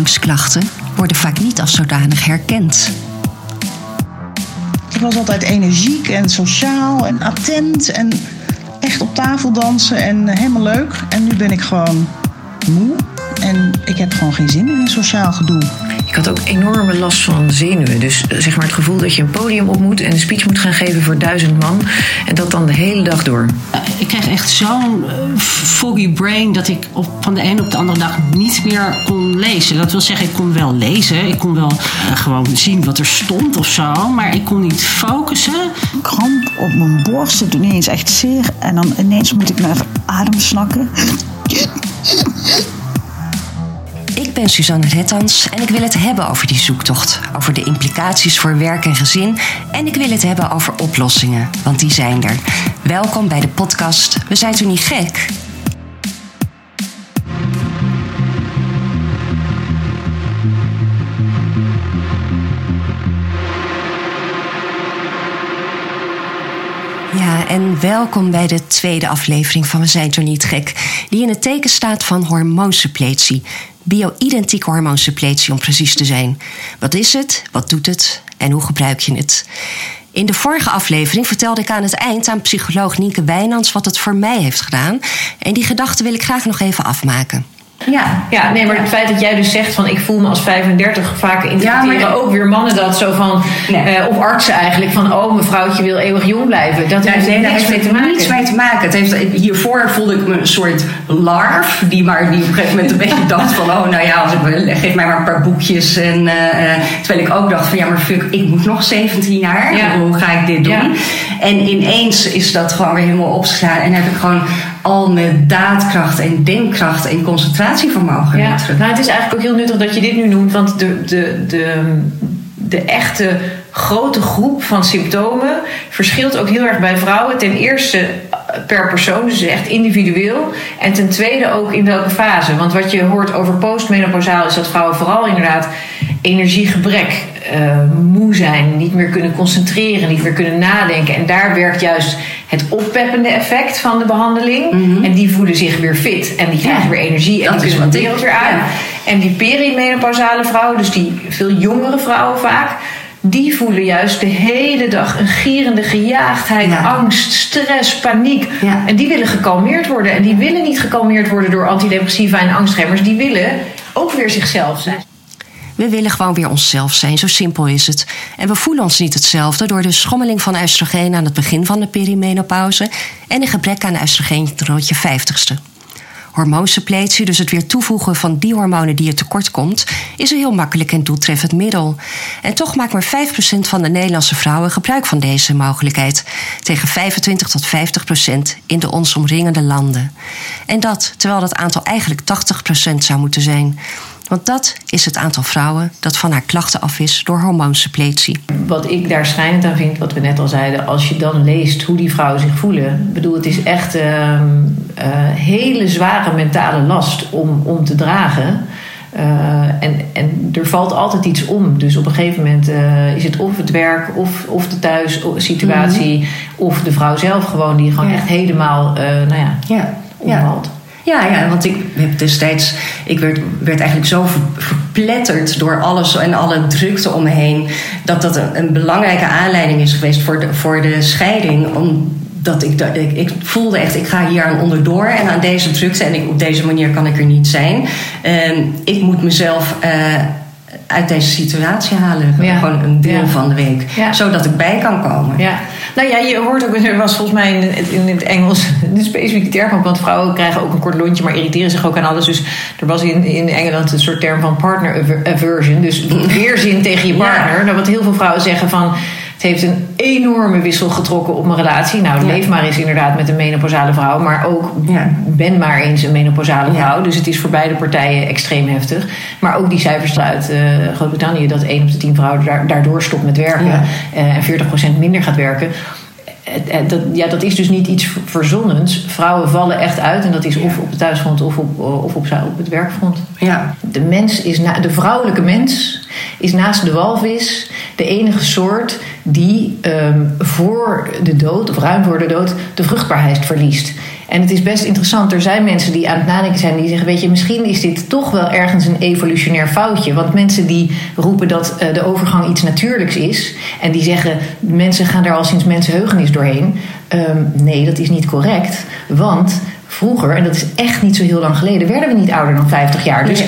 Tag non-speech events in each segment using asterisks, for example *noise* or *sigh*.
angstklachten worden vaak niet als zodanig herkend. Ik was altijd energiek en sociaal en attent en echt op tafel dansen en helemaal leuk. En nu ben ik gewoon moe en ik heb gewoon geen zin in een sociaal gedoe. Ik had ook enorme last van zenuwen. Dus eh, zeg maar het gevoel dat je een podium op moet en een speech moet gaan geven voor duizend man. En dat dan de hele dag door. Ik kreeg echt zo'n eh, foggy brain dat ik op, van de ene op de andere dag niet meer kon lezen. Dat wil zeggen, ik kon wel lezen. Ik kon wel eh, gewoon zien wat er stond of zo. Maar ik kon niet focussen. Kramp op mijn borst, het doet ineens echt zeer. En dan ineens moet ik naar adem snakken. Ben Suzanne Rettans en ik wil het hebben over die zoektocht. Over de implicaties voor werk en gezin. En ik wil het hebben over oplossingen, want die zijn er. Welkom bij de podcast We zijn toen niet gek? En welkom bij de tweede aflevering van We zijn toch niet gek, die in het teken staat van hormoonsuppletie. Bio-identieke hormoonsuppletie om precies te zijn. Wat is het, wat doet het en hoe gebruik je het? In de vorige aflevering vertelde ik aan het eind aan psycholoog Nienke Wijnands wat het voor mij heeft gedaan. En die gedachte wil ik graag nog even afmaken. Ja, ja, nee, maar het feit dat jij dus zegt van ik voel me als 35, vaak interpreteren ja, ook weer mannen dat zo van, nee. uh, of artsen eigenlijk, van oh mevrouwtje wil eeuwig jong blijven. Dat heeft nee, niks mee te maken. niets mee te maken. Het heeft, hiervoor voelde ik me een soort larf, die maar die op een gegeven moment een beetje *laughs* dacht van oh nou ja, als ik, geef mij maar een paar boekjes. En, uh, terwijl ik ook dacht van ja, maar fuck, ik moet nog 17 jaar, ja. hoe ga ik dit doen? Ja. En ineens is dat gewoon weer helemaal opgegaan en heb ik gewoon al mijn daadkracht en denkkracht en concentratievermogen ja. terug. Nou, het is eigenlijk ook heel nuttig dat je dit nu noemt, want de, de, de, de echte grote groep van symptomen verschilt ook heel erg bij vrouwen. Ten eerste per persoon, dus echt individueel. En ten tweede ook in welke fase. Want wat je hoort over postmenopausaal is dat vrouwen vooral inderdaad energiegebrek, uh, moe zijn, niet meer kunnen concentreren, niet meer kunnen nadenken. En daar werkt juist het oppeppende effect van de behandeling. Mm -hmm. En die voelen zich weer fit en die krijgen ja, weer energie en die kunnen de wereld weer aan. Ja. En die perimenopausale vrouwen, dus die veel jongere vrouwen vaak, die voelen juist de hele dag een gierende gejaagdheid, angst, stress, paniek. En die willen gekalmeerd worden. En die willen niet gekalmeerd worden door antidepressiva en angstremmers. Die willen ook weer zichzelf zijn. We willen gewoon weer onszelf zijn, zo simpel is het. En we voelen ons niet hetzelfde door de schommeling van oestrogeen aan het begin van de perimenopauze en een gebrek aan oestrogeen tot je 50ste. Hormoonsepletie, dus het weer toevoegen van die hormonen die je tekort komt, is een heel makkelijk en doeltreffend middel. En toch maakt maar 5% van de Nederlandse vrouwen gebruik van deze mogelijkheid, tegen 25 tot 50% in de ons omringende landen. En dat terwijl dat aantal eigenlijk 80% zou moeten zijn. Want dat is het aantal vrouwen dat van haar klachten af is door hormoonsuppletie. Wat ik daar schijnend aan vind, wat we net al zeiden, als je dan leest hoe die vrouwen zich voelen. Ik bedoel, het is echt een uh, uh, hele zware mentale last om, om te dragen. Uh, en, en er valt altijd iets om. Dus op een gegeven moment uh, is het of het werk, of, of de thuissituatie, mm -hmm. of de vrouw zelf gewoon, die gewoon ja. echt helemaal, uh, nou ja, ja. omvalt. Ja, ja, want ik heb destijds, ik werd, werd eigenlijk zo verpletterd door alles en alle drukte om me heen, dat dat een, een belangrijke aanleiding is geweest voor de, voor de scheiding. Omdat ik, ik, ik voelde echt, ik ga hier aan onderdoor en aan deze drukte en ik, op deze manier kan ik er niet zijn. Ik moet mezelf. Uh, uit deze situatie halen. Ja. Gewoon een deel ja. van de week. Ja. Zodat ik bij kan komen. Ja. Nou ja, je hoort ook, er was volgens mij in het, Engels *laughs* een specifieke term. Want vrouwen krijgen ook een kort lontje, maar irriteren zich ook aan alles. Dus er was in, in Engeland een soort term van partner aversion. Dus *laughs* weerzin tegen je partner. Nou, wat heel veel vrouwen zeggen van het heeft een enorme wissel getrokken op mijn relatie. Nou, leef maar eens inderdaad met een menopausale vrouw. Maar ook ja. ben maar eens een menopausale vrouw. Dus het is voor beide partijen extreem heftig. Maar ook die cijfers uit uh, Groot-Brittannië... dat 1 op de 10 vrouwen daardoor stopt met werken. Uh, en 40% minder gaat werken. Dat, ja, dat is dus niet iets verzonnens. Vrouwen vallen echt uit. En dat is of op het thuisfront of op, of op, op het werkfront. Ja. De, mens is na, de vrouwelijke mens is naast de walvis de enige soort die ehm, voor de dood, of ruim voor de dood, de vruchtbaarheid verliest. En het is best interessant. Er zijn mensen die aan het nadenken zijn die zeggen: Weet je, misschien is dit toch wel ergens een evolutionair foutje. Want mensen die roepen dat eh, de overgang iets natuurlijks is. en die zeggen: mensen gaan daar al sinds mensenheugenis doorheen. Ehm, nee, dat is niet correct. Want vroeger, en dat is echt niet zo heel lang geleden, werden we niet ouder dan 50 jaar. Dus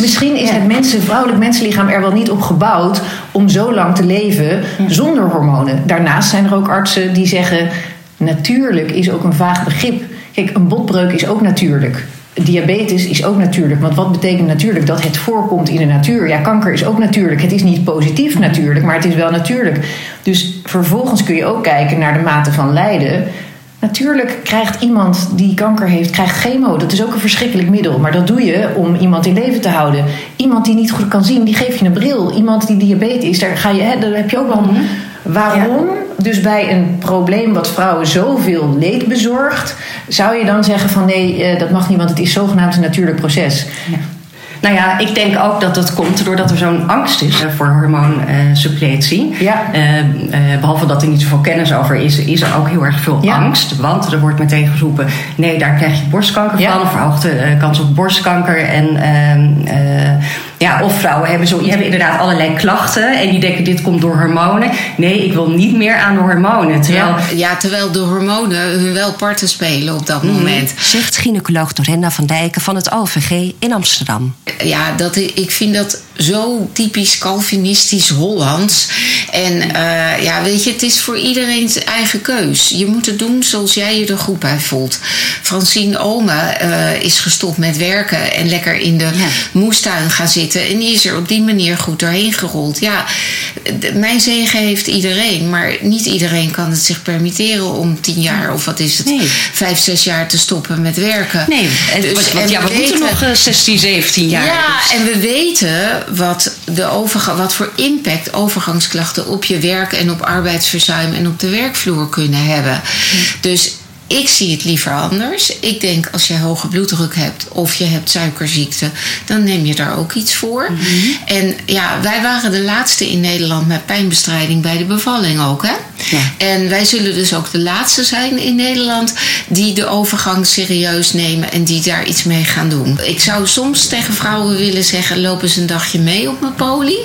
misschien is Ja. het mensen, vrouwelijk mensenlichaam er wel niet op gebouwd om zo lang te leven zonder hormonen. Daarnaast zijn er ook artsen die zeggen: natuurlijk is ook een vaag begrip. Kijk, een botbreuk is ook natuurlijk. Diabetes is ook natuurlijk. Want wat betekent natuurlijk? Dat het voorkomt in de natuur. Ja, kanker is ook natuurlijk. Het is niet positief natuurlijk, maar het is wel natuurlijk. Dus vervolgens kun je ook kijken naar de mate van lijden. Natuurlijk krijgt iemand die kanker heeft, krijgt chemo. Dat is ook een verschrikkelijk middel. Maar dat doe je om iemand in leven te houden. Iemand die niet goed kan zien, die geef je een bril. Iemand die diabetes is, daar, ga je, hè, daar heb je ook wel... Waarom? Dus bij een probleem wat vrouwen zoveel leed bezorgt... zou je dan zeggen van nee, eh, dat mag niet... want het is zogenaamd een natuurlijk proces. Nou ja, ik denk ook dat dat komt doordat er zo'n angst is eh, voor hormoonsuppletie. Ja. Eh, eh, behalve dat er niet zoveel kennis over is, is er ook heel erg veel Ja. angst. Want er wordt meteen geroepen: nee, daar krijg je borstkanker Ja. van, verhoogde kans op borstkanker. En ehm, eh, ja, of vrouwen hebben, zo, die hebben inderdaad allerlei klachten en die denken: dit komt door hormonen. Nee, ik wil niet meer aan de hormonen. Terwijl Ja, terwijl de hormonen hun wel parten spelen op dat moment. Zegt gynaecoloog Dorenda van Dijken van het OVG in Amsterdam. Ja, dat, ik vind dat zo typisch Calvinistisch Hollands. En eh, ja, weet je, het is voor iedereen zijn eigen keus. Je moet het doen zoals jij je er goed bij voelt. Francine Ome eh, is gestopt met werken en lekker in de moestuin gaan zitten. En die is er op die manier goed doorheen gerold. Ja, mijn zegen heeft iedereen. Maar niet iedereen kan het zich permitteren om tien jaar of wat is het, Nee. vijf, zes jaar te stoppen met werken. Nee, en, Dus- en ja, we moeten weten- nog eh, 16, 17 jaar. ja, Dus- en we weten wat, de overga- wat voor impact overgangsklachten op je werk en op arbeidsverzuim en op de werkvloer kunnen hebben. Dus ik zie het liever anders. Ik denk als je hoge bloeddruk hebt of je hebt suikerziekte, dan neem je daar ook iets voor. En ja, wij waren de laatste in Nederland met pijnbestrijding bij de bevalling ook. Hè? Ja. En wij zullen dus ook de laatste zijn in Nederland die de overgang serieus nemen en die daar iets mee gaan doen. Ik zou soms tegen vrouwen willen zeggen: loop eens een dagje mee op mijn poli.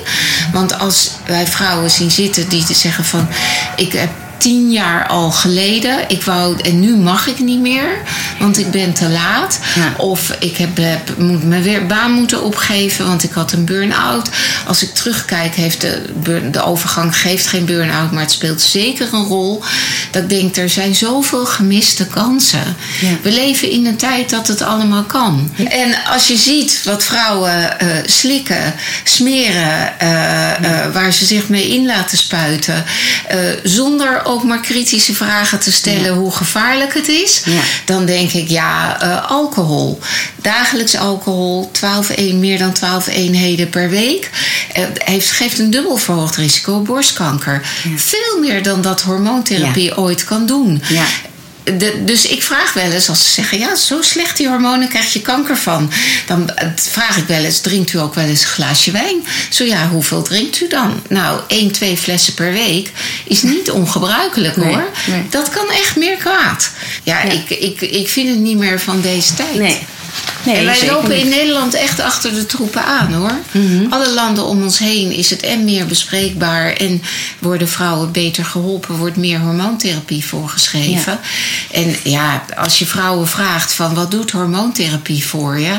Want als wij vrouwen zien zitten die te zeggen van ik heb tien jaar al geleden. Ik wou, en nu mag ik niet meer, want ik ben te laat. Ja. Of ik heb, heb- moet mijn weer baan moeten opgeven, want ik had een burn-out. Als ik terugkijk, heeft de, de overgang geeft geen burn-out, maar het speelt zeker een rol. Dat ik denk, er zijn zoveel gemiste kansen. Ja. We leven in een tijd dat het allemaal kan. En als je ziet wat vrouwen eh, slikken, smeren, eh, eh, waar ze zich mee in laten spuiten, zonder ook maar kritische vragen te stellen hoe gevaarlijk het is, Ja. dan denk ik ja, eh, alcohol. Dagelijks alcohol, 12 een, meer dan 12 eenheden per week, eh, heeft, geeft een dubbel verhoogd risico op borstkanker. Veel meer dan dat hormoontherapie ooit kan doen. Ja. De- dus ik vraag wel eens, als ze zeggen, ja, zo slecht die hormonen krijg je kanker van. Dan vraag ik wel eens, drinkt u ook wel eens een glaasje wijn? Zo ja, hoeveel drinkt u dan? Nou, één, twee flessen per week is niet ongebruikelijk Nee, hoor. nee. Dat kan echt meer kwaad. Ja, Ik, ik, ik vind het niet meer van deze tijd. Nee. Nee, en wij lopen in. Nederland echt achter de troepen aan hoor. Mhm. Alle landen om ons heen is het en meer bespreekbaar en worden vrouwen beter geholpen, wordt meer hormoontherapie voorgeschreven. En ja, als je vrouwen vraagt van wat doet hormoontherapie voor je?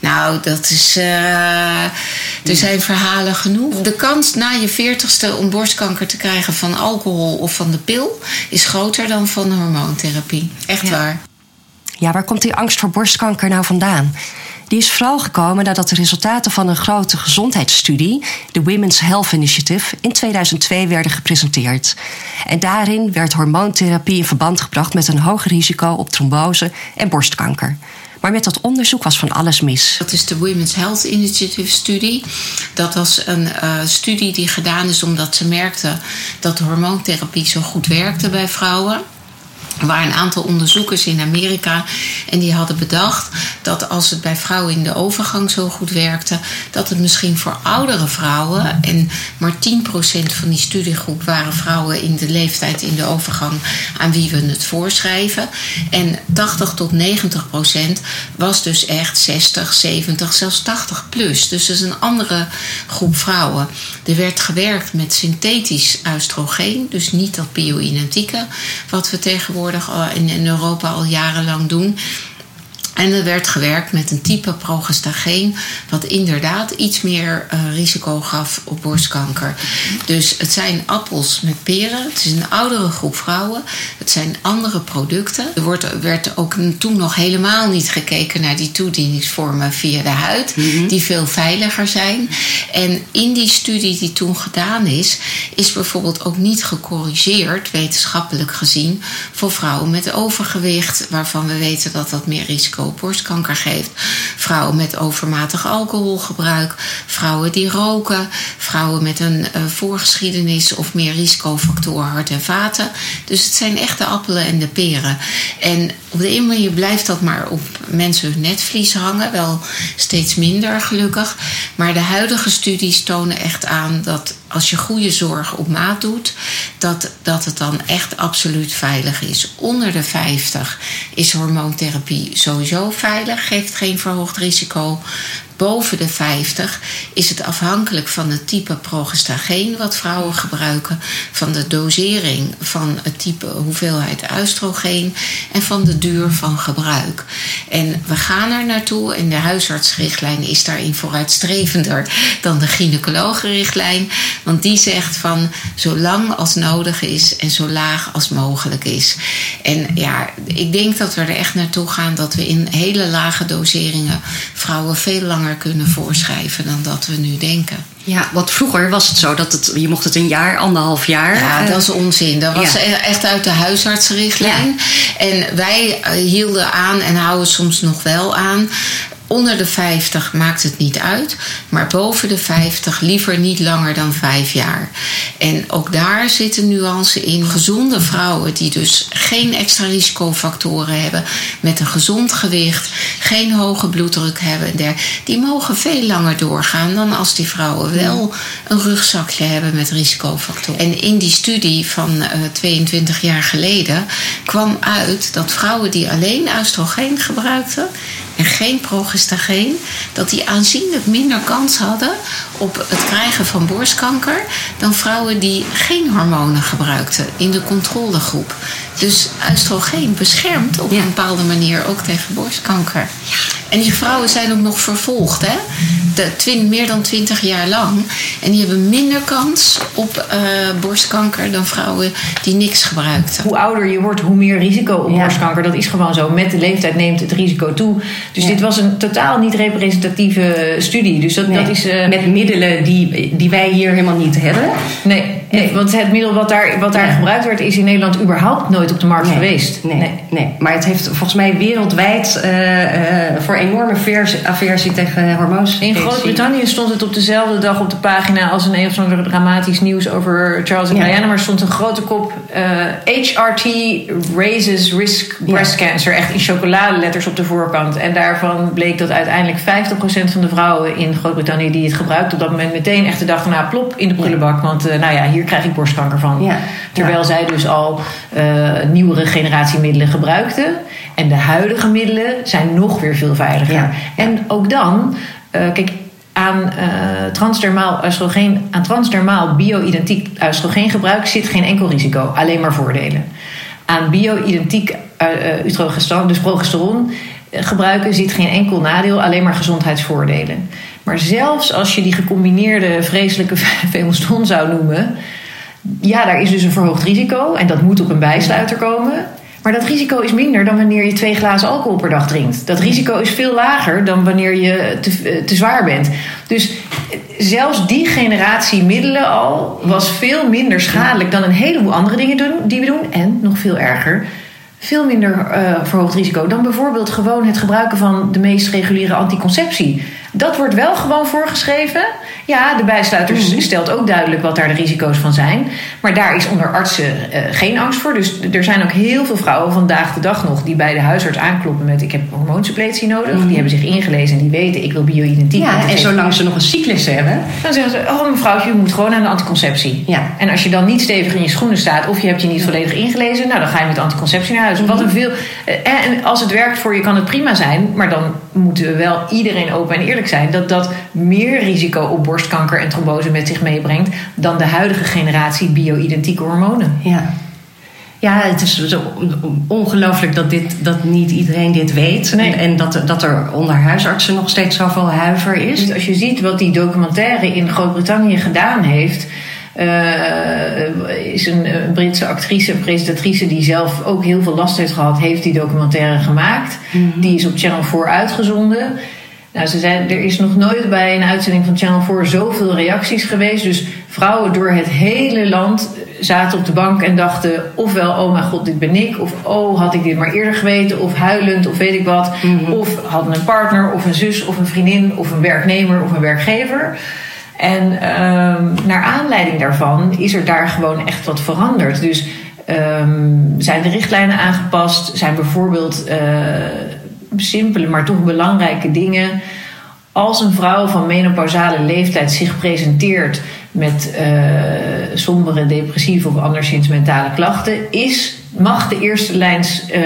Nou, dat is. eh, er zijn verhalen genoeg. De kans na je veertigste om borstkanker te krijgen van alcohol of van de pil is groter dan van hormoontherapie. Echt Ja. waar. Ja, waar komt die angst voor borstkanker nou vandaan? Die is vooral gekomen nadat de resultaten van een grote gezondheidsstudie, de Women's Health Initiative, in 2002 werden gepresenteerd. En daarin werd hormoontherapie in verband gebracht met een hoger risico op trombose en borstkanker. Maar met dat onderzoek was van alles mis. Dat is de Women's Health Initiative studie. Dat was een eh, studie die gedaan is omdat ze merkten dat hormoontherapie zo goed werkte bij vrouwen. Waren een aantal onderzoekers in Amerika en die hadden bedacht dat als het bij vrouwen in de overgang zo goed werkte, dat het misschien voor oudere vrouwen, en maar 10% van die studiegroep waren vrouwen in de leeftijd in de overgang aan wie we het voorschrijven. En 80 tot 90% was dus echt 60, 70, zelfs 80 plus. Dus dat is een andere groep vrouwen. Er werd gewerkt met synthetisch oestrogeen, dus niet dat bio-identieke, wat we tegenwoordig in Europa al jarenlang doen. En er werd gewerkt met een type progestageen, wat inderdaad iets meer uh, risico gaf op borstkanker. Dus het zijn appels met peren. Het is een oudere groep vrouwen. Het zijn andere producten. Er wordt, werd ook toen nog helemaal niet gekeken naar die toedieningsvormen via de huid, die veel veiliger zijn. En in die studie die toen gedaan is, is bijvoorbeeld ook niet gecorrigeerd, wetenschappelijk gezien, voor vrouwen met overgewicht, waarvan we weten dat dat meer risico borstkanker geeft. Vrouwen met overmatig alcoholgebruik, vrouwen die roken, vrouwen met een uh, voorgeschiedenis of meer risicofactor hart en vaten. Dus het zijn echt de appelen en de peren. En op de een manier blijft dat maar op mensen hun netvlies hangen, wel steeds minder gelukkig. Maar de huidige studies tonen echt aan dat als je goede zorg op maat doet, dat, dat het dan echt absoluut veilig is. Onder de 50 is hormoontherapie sowieso veilig, geeft geen verhoogd risico boven de 50 is het afhankelijk van het type progestageen wat vrouwen gebruiken, van de dosering van het type hoeveelheid oestrogeen en van de duur van gebruik. En we gaan er naartoe en de huisartsrichtlijn is daarin vooruitstrevender dan de gynaecologenrichtlijn, want die zegt van zo lang als nodig is en zo laag als mogelijk is. En ja, ik denk dat we er echt naartoe gaan dat we in hele lage doseringen vrouwen veel langer kunnen voorschrijven dan dat we nu denken. Ja, want vroeger was het zo dat het, je mocht het een jaar, anderhalf jaar. Ja, dat is onzin. Dat was e- echt uit de huisartsenrichtlijn. En wij eh, hielden aan en houden soms nog wel aan Onder de 50 maakt het niet uit, maar boven de 50 liever niet langer dan 5 jaar. En ook daar zitten nuances in. Gezonde vrouwen die dus geen extra risicofactoren hebben, met een gezond gewicht, geen hoge bloeddruk hebben, die mogen veel langer doorgaan dan als die vrouwen wel een rugzakje hebben met risicofactoren. En in die studie van uh, eh, 22 jaar geleden kwam uit dat vrouwen die alleen oestrogeen gebruikten en geen progestageen, dat die aanzienlijk minder kans hadden op het krijgen van borstkanker dan vrouwen die geen hormonen gebruikten in de controlegroep. Dus oestrogeen beschermt op een bepaalde manier ook tegen borstkanker. En die vrouwen zijn ook nog vervolgd, hè? De meer dan 20 jaar lang. En die hebben minder kans op uh, borstkanker dan vrouwen die niks gebruikten. Hoe ouder je wordt, hoe meer risico op borstkanker. Dat is gewoon zo. Met de leeftijd neemt het risico toe. Dus dit was een totaal niet representatieve studie. Dus dat, dat is. Uh, Met middelen die, die wij hier helemaal niet hebben. Nee. Nee, want het middel wat daar, wat daar gebruikt werd, is in Nederland überhaupt nooit op de markt geweest. Nee, nee, nee, maar het heeft volgens mij wereldwijd uh, uh, voor enorme aversie tegen hormoons. In Groot-Brittannië stond het op dezelfde dag op de pagina als een een of andere dramatisch nieuws over Charles en Diana. Maar stond een grote kop: HRT raises risk breast cancer. Echt in chocoladeletters op de voorkant. En daarvan bleek dat uiteindelijk 50% van de vrouwen in Groot-Brittannië die het gebruikten, op dat moment meteen echt de dag daarna plop in de prullenbak. Want nou ja, hier krijg ik borstkanker van. Terwijl zij dus al uh, nieuwere generatie middelen gebruikten. En de huidige middelen zijn nog weer veel veiliger. En ook dan, uh, kijk, aan uh, transdermaal oestrogeen, aan transdermaal bio-identiek oestrogeengebruik zit geen enkel risico, alleen maar voordelen. Aan bio-identiek uh, dus progesteron, gebruiken zit geen enkel nadeel, alleen maar gezondheidsvoordelen. Maar zelfs als je die gecombineerde vreselijke *laughs* femoston zou noemen, ja, daar is dus een verhoogd risico en dat moet op een bijsluiter komen. Maar dat risico is minder dan wanneer je twee glazen alcohol per dag drinkt. Dat risico is veel lager dan wanneer je te, eh, te zwaar bent. Dus eh, zelfs die generatie middelen al was veel minder schadelijk dan een heleboel andere dingen doen, die we doen. En nog veel erger, veel minder uh, verhoogd risico dan bijvoorbeeld gewoon het gebruiken van de meest reguliere anticonceptie. Dat wordt wel gewoon voorgeschreven. Ja, de bijsluiter Mhm. stelt ook duidelijk wat daar de risico's van zijn. Maar daar is onder artsen eh, geen angst voor. Dus er zijn ook heel veel vrouwen vandaag de dag nog die bij de huisarts aankloppen met: Ik heb hormoonsuppletie nodig. Die hebben zich ingelezen en die weten: Ik wil bio-identiek. Mhm. Ja, en zolang ze nog een cyclus hebben. dan zeggen ze, oh mevrouwtje, u moet gewoon aan de anticonceptie. Ja. En als je dan niet stevig in je schoenen staat... of je hebt je niet volledig ingelezen... nou, dan ga je met anticonceptie naar huis. Wat Mhm. een veel... eh, En als het werkt voor je, kan het prima zijn. Maar dan moeten we wel iedereen open en eerlijk zijn... dat dat meer risico op borstkanker en trombose met zich meebrengt... dan de huidige generatie bio-identieke hormonen. Ja. Ja, het is ongelooflijk dat, dit, dat niet iedereen dit weet. Nee. En, en dat, dat er onder huisartsen nog steeds zoveel huiver is. Dus als je ziet wat die documentaire in Groot-Brittannië gedaan heeft. eh, is een, eh, Britse actrice, presentatrice die zelf ook heel veel last heeft gehad, heeft die documentaire gemaakt. Die is op Channel 4 uitgezonden. Nou, ze zei, er is nog nooit bij een uitzending van Channel 4 zoveel reacties geweest. Dus vrouwen door het hele land zaten op de bank en dachten ofwel, oh mijn god, dit ben ik. Of oh, had ik dit maar eerder geweten. Of huilend, of weet ik wat. Of hadden een partner, of een zus, of een vriendin, of een werknemer, of een werkgever. En ehm, naar aanleiding daarvan is er daar gewoon echt wat veranderd. Dus ehm, zijn de richtlijnen aangepast? Zijn bijvoorbeeld eh, simpele, maar toch belangrijke dingen. Als een vrouw van menopausale leeftijd zich presenteert met eh, sombere, depressieve of anderszins mentale klachten, is, mag de eerste lijns eh,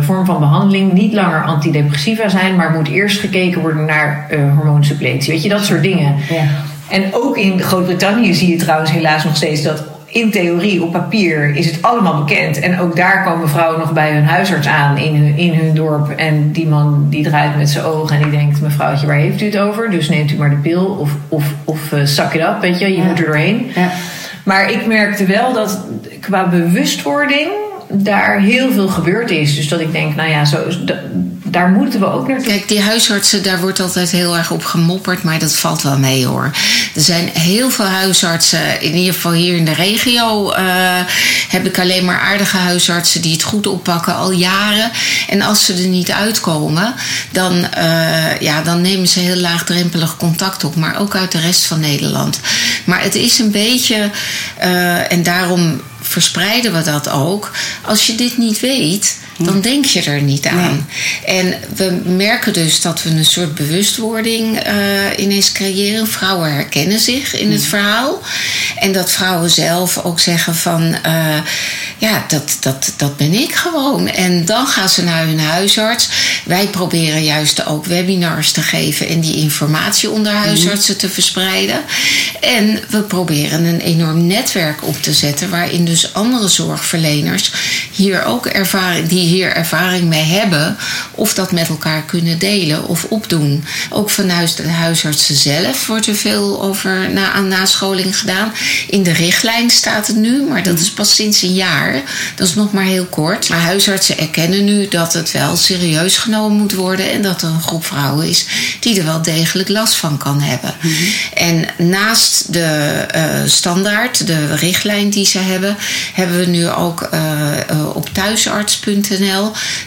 vorm van behandeling niet langer antidepressiva zijn, maar moet eerst gekeken worden naar eh, hormoonsuppletie. Weet je, dat soort dingen. Ja. En ook in Groot-Brittannië zie je trouwens helaas nog steeds dat in theorie, op papier, is het allemaal bekend. En ook daar komen vrouwen nog bij hun huisarts aan in hun, in hun dorp. En die man die draait met zijn ogen en die denkt: Mevrouwtje, waar heeft u het over? Dus neemt u maar de pil of, of, of uh, zak it up, weet je, je Ja. moet er doorheen. Ja. Maar ik merkte wel dat qua bewustwording daar heel veel gebeurd is. Dus dat ik denk, nou ja, zo, da- daar moeten we ook naartoe. Kijk, die huisartsen, daar wordt altijd heel erg op gemopperd, maar dat valt wel mee hoor. Er zijn heel veel huisartsen, in ieder geval hier in de regio, eh, heb ik alleen maar aardige huisartsen die het goed oppakken al jaren. En als ze er niet uitkomen, dan, eh, ja, dan nemen ze heel laagdrempelig contact op, maar ook uit de rest van Nederland. Maar het is een beetje, eh, en daarom verspreiden we dat ook. Als je dit niet weet, dan denk je er niet aan. En we merken dus dat we een soort bewustwording eh, ineens creëren. Vrouwen herkennen zich in het verhaal. En dat vrouwen zelf ook zeggen van... eh, ja, dat, dat, dat ben ik gewoon. En dan gaan ze naar hun huisarts. Wij proberen juist ook webinars te geven... en die informatie onder huisartsen te verspreiden. En we proberen een enorm netwerk op te zetten... waarin dus andere zorgverleners hier ook ervaring, die hier ervaring mee hebben, of dat met elkaar kunnen delen of opdoen. Ook vanuit de huisartsen zelf wordt er veel over na, aan nascholing gedaan. In de richtlijn staat het nu, maar dat is pas sinds een jaar. Dat is nog maar heel kort. Maar huisartsen erkennen nu dat het wel serieus genomen moet worden en dat er een groep vrouwen is die er wel degelijk last van kan hebben. En naast de eh, standaard, de richtlijn die ze hebben, hebben we nu ook eh, eh, op thuisarts.nl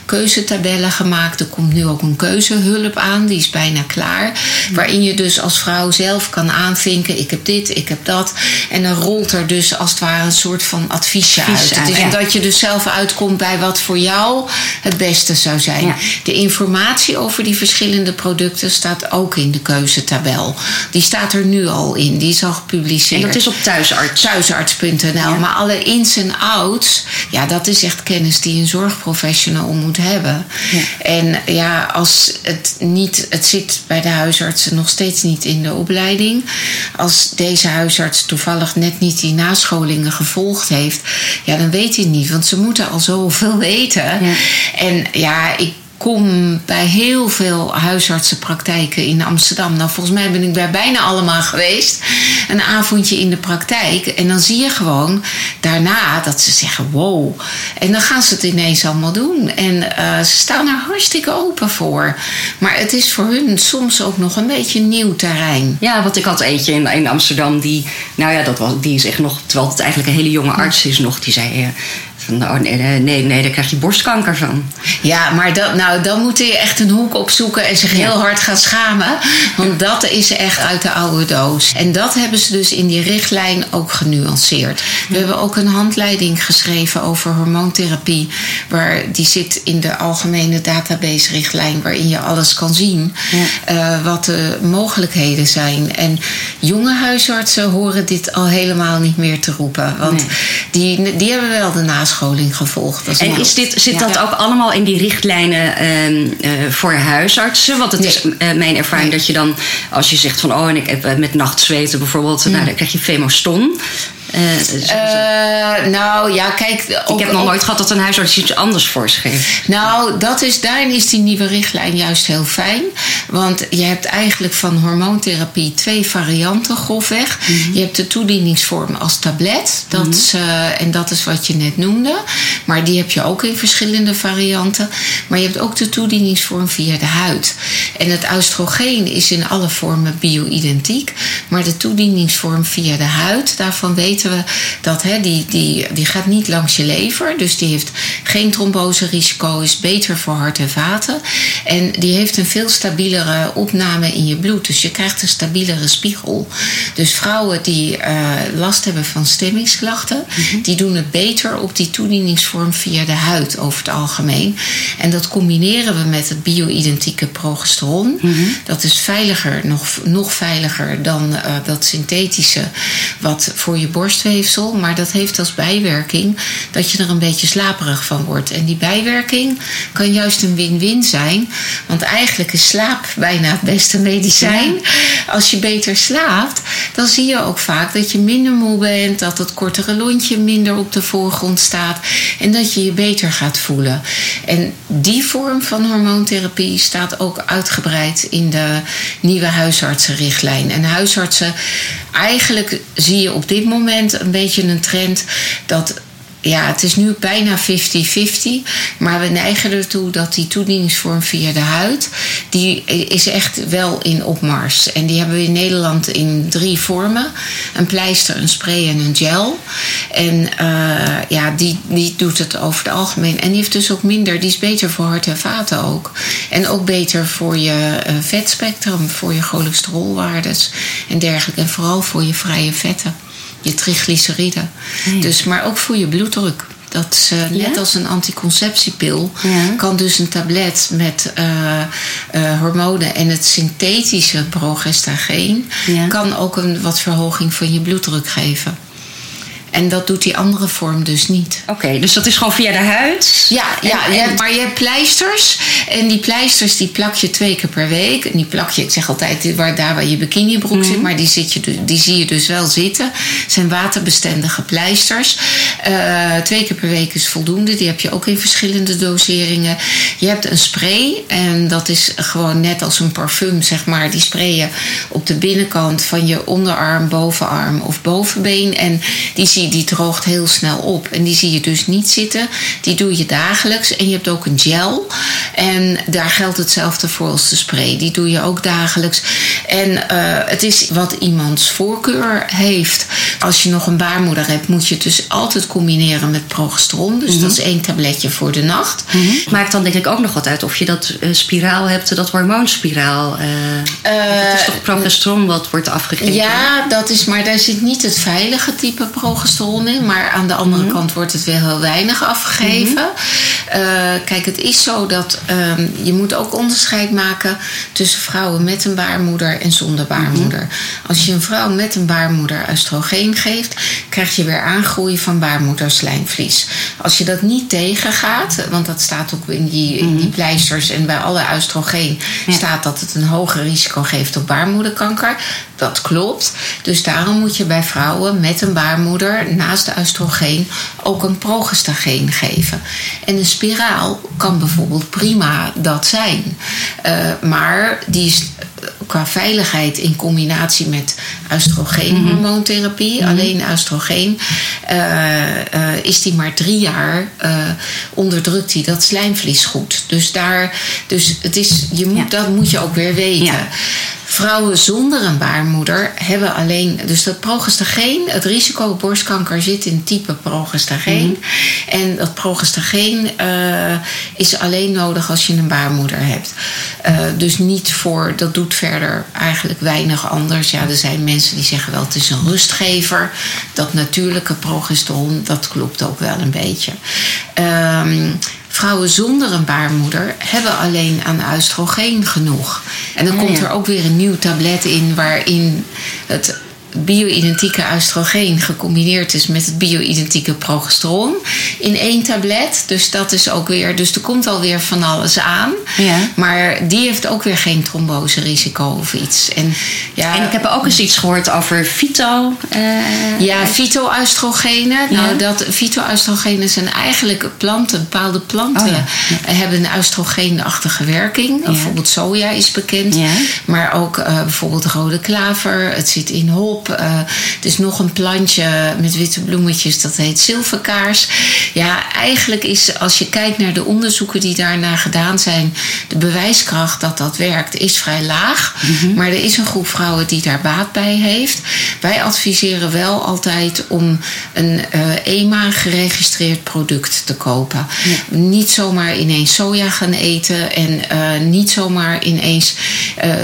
keuzetabellen gemaakt. Er komt nu ook een keuzehulp aan, die is bijna klaar. Waarin je dus als vrouw zelf kan aanvinken: ik heb dit, ik heb dat. En dan rolt er dus als het ware een soort van adviesje Advies uit. ja. dat je dus zelf uitkomt bij wat voor jou het beste zou zijn. Ja. De informatie over die verschillende producten staat ook in de keuzetabel. Die staat er nu al in, die is al gepubliceerd. En dat is op thuisarts. Thuisarts.nl. Maar alle ins en outs, ja, dat is echt kennis die een zorgprofessional moet hebben. En ja, als het niet, het zit bij de huisartsen nog steeds niet in de opleiding. Als deze huisarts toevallig net niet die nascholingen gevolgd heeft, ja, dan weet hij het niet, want ze moeten al zoveel *laughs* weten. En ja, ik kom bij heel veel huisartsenpraktijken in Amsterdam. Nou, volgens mij ben ik bij bijna allemaal geweest. Een avondje in de praktijk. En dan zie je gewoon daarna dat ze zeggen: wow. En dan gaan ze het ineens allemaal doen. En eh, ze staan er hartstikke open voor. Maar het is voor hun soms ook nog een beetje nieuw terrein. Ja, want ik had eentje in, in Amsterdam die, nou ja, dat was, die is echt nog, terwijl het eigenlijk een hele jonge arts is nog, die zei, eh, Van, nou, nee, nee, daar krijg je borstkanker van. Ja, maar dat, nou, dan moet je echt een hoek opzoeken en zich heel hard gaan schamen. Want dat is echt uit de oude doos. En dat hebben ze dus in die richtlijn ook genuanceerd. We hebben ook een handleiding geschreven over hormoontherapie. Waar, die zit in de algemene database-richtlijn, waarin je alles kan zien. eh, wat de mogelijkheden zijn. En jonge huisartsen horen dit al helemaal niet meer te roepen. Want die, die hebben wel de nascholing gevolgd. En is dit, zit Ja. dat ook allemaal in die richtlijnen ehm, eh, voor huisartsen? Want het is eh, mijn ervaring dat je dan, als je zegt van oh, en ik heb eh, met nachtzweten bijvoorbeeld, nou, dan krijg je femoston. Eh, Eh, nou ja, kijk. ik heb nog nooit gehad dat een huisarts iets anders voorschreef. Nou, dat is, daarin is die nieuwe richtlijn juist heel fijn. Want je hebt eigenlijk van hormoontherapie twee varianten grofweg. Je hebt de toedieningsvorm als tablet. Dat is, eh, en dat is wat je net noemde. Maar die heb je ook in verschillende varianten. Maar je hebt ook de toedieningsvorm via de huid. En het oestrogeen is in alle vormen bio-identiek. Maar de toedieningsvorm via de huid, daarvan weten we dat hè, die, die, die gaat niet langs je lever. Dus die heeft geen tromboserisico, is beter voor hart en vaten. En die heeft een veel stabielere opname in je bloed. Dus je krijgt een stabielere spiegel. Dus vrouwen die eh, last hebben van stemmingsklachten, die doen het beter op die toedieningsvorm via de huid over het algemeen. En dat combineren we met het bio-identieke progesteron. Dat is veiliger, nog, nog veiliger dan eh, dat synthetische wat voor je borstweefsel. Maar dat heeft als bijwerking dat je er een beetje slaperig van wordt. En die bijwerking kan juist een win-win zijn. Want eigenlijk is slaap bijna het beste medicijn. Als je beter slaapt, dan zie je ook vaak dat je minder moe bent. Dat het kortere lontje minder op de voorgrond staat. En dat je je beter gaat voelen. En die vorm van hormoontherapie staat ook uitgebreid in de nieuwe huisartsenrichtlijn. En huisartsen, eigenlijk zie je op dit moment een beetje een trend dat ja, het is nu bijna 50-50. Maar we neigen ertoe dat die toedieningsvorm via de huid... die is echt wel in opmars. En die hebben we in Nederland in drie vormen. Een pleister, een spray en een gel. En eh, ja, die, die doet het over het algemeen. En die heeft dus ook minder... die is beter voor hart en vaten ook. En ook beter voor je eh, vetspectrum... voor je cholesterolwaardes en dergelijke. En vooral voor je vrije vetten je triglyceride. Dus, maar ook voor je bloeddruk. Dat is, net Ja? als een anticonceptiepil Ja. kan dus een tablet met eh, eh, hormonen en het synthetische progestageen kan ook een wat verhoging van je bloeddruk geven. En dat doet die andere vorm dus niet. Oké, dus dat is gewoon via de huid? Ja, ja En- en- maar je hebt pleisters. En die pleisters die plak je twee keer per week. En die plak je, ik zeg altijd, waar, daar waar je bikinibroek Mhm. zit. Maar die, zit je, dus- die zie je dus wel zitten. zijn waterbestendige pleisters. Eh, twee keer per week is voldoende. Die heb je ook in verschillende doseringen. Je hebt een spray. En dat is gewoon net als een parfum, zeg maar. Die spray je op de binnenkant van je onderarm, bovenarm of bovenbeen. En die, zie, die droogt heel snel op. En die zie je dus niet zitten. Die doe je dagelijks. En je hebt ook een gel. En daar geldt hetzelfde voor als de spray. Die doe je ook dagelijks. En eh, het is wat iemands voorkeur heeft. Als je nog een baarmoeder hebt, moet je het dus altijd combineren met progesteron. Dus dat is één tabletje voor de nacht. Het maakt dan denk ik ook nog wat uit of je dat eh, spiraal hebt, dat hormoonspiraal. eh dat is toch progesteron wat wordt afgegeven? Ja, dat is, maar daar zit niet het veilige type progesteron Maar aan de andere kant wordt het wel heel weinig afgegeven. Eh, kijk, het is zo dat ehm, je moet ook onderscheid maken tussen vrouwen met een baarmoeder en zonder baarmoeder. Als je een vrouw met een baarmoeder oestrogeen geeft, krijg je weer aangroei van baarmoederslijmvlies. Als je dat niet tegengaat, want dat staat ook in die, in die pleisters en bij alle oestrogeen staat dat het een hoger risico geeft op baarmoederkanker. Dat klopt. Dus daarom moet je bij vrouwen met een baarmoeder naast de oestrogeen ook een progestageen geven. En een spiraal kan bijvoorbeeld prima dat zijn. Eh, maar die is qua veiligheid in combinatie met oestrogeenhormoontherapie. Alleen oestrogeen eh, eh, is die maar drie jaar eh, onderdrukt hij dat slijmvlies goed. Dus, daar, dus het is, je moet, Ja. dat moet je ook weer weten. Ja. Vrouwen zonder een baarmoeder hebben alleen. Dus dat progestageen, het risico op borstkanker zit in type progestageen. En dat progestageen eh, is alleen nodig als je een baarmoeder hebt. Eh, dus niet voor, dat doet verder eigenlijk weinig anders. Ja, er zijn mensen die zeggen wel het is een rustgever. Dat natuurlijke progesteron, dat klopt ook wel een beetje. Ehm, Vrouwen zonder een baarmoeder hebben alleen aan oestrogeen genoeg. En dan Ja, komt er ook weer een nieuw tablet in waarin het bio-identieke oestrogeen gecombineerd is met het bio-identieke progesteron in één tablet. Dus dat is ook weer, dus er komt alweer van alles aan. Ja. Maar die heeft ook weer geen tromboserisico of iets. En, ja, En ik heb ook eens iets gehoord over fyto. eh, ja, fytoestrogenen. Nou, dat fytoestrogenen zijn eigenlijk planten, bepaalde planten Oh ja, hebben een oestrogeenachtige werking. Bijvoorbeeld soja is bekend, maar ook eh, bijvoorbeeld rode klaver. Het zit in hop. Eh het is nog een plantje met witte bloemetjes, dat heet zilverkaars. Ja, eigenlijk is als je kijkt naar de onderzoeken die daarna gedaan zijn, de bewijskracht dat dat werkt is vrij laag. Mhm. Maar er is een groep vrouwen die daar baat bij heeft. Wij adviseren wel altijd om een eh, EMA geregistreerd product te kopen. Niet zomaar ineens soja gaan eten en eh, niet zomaar ineens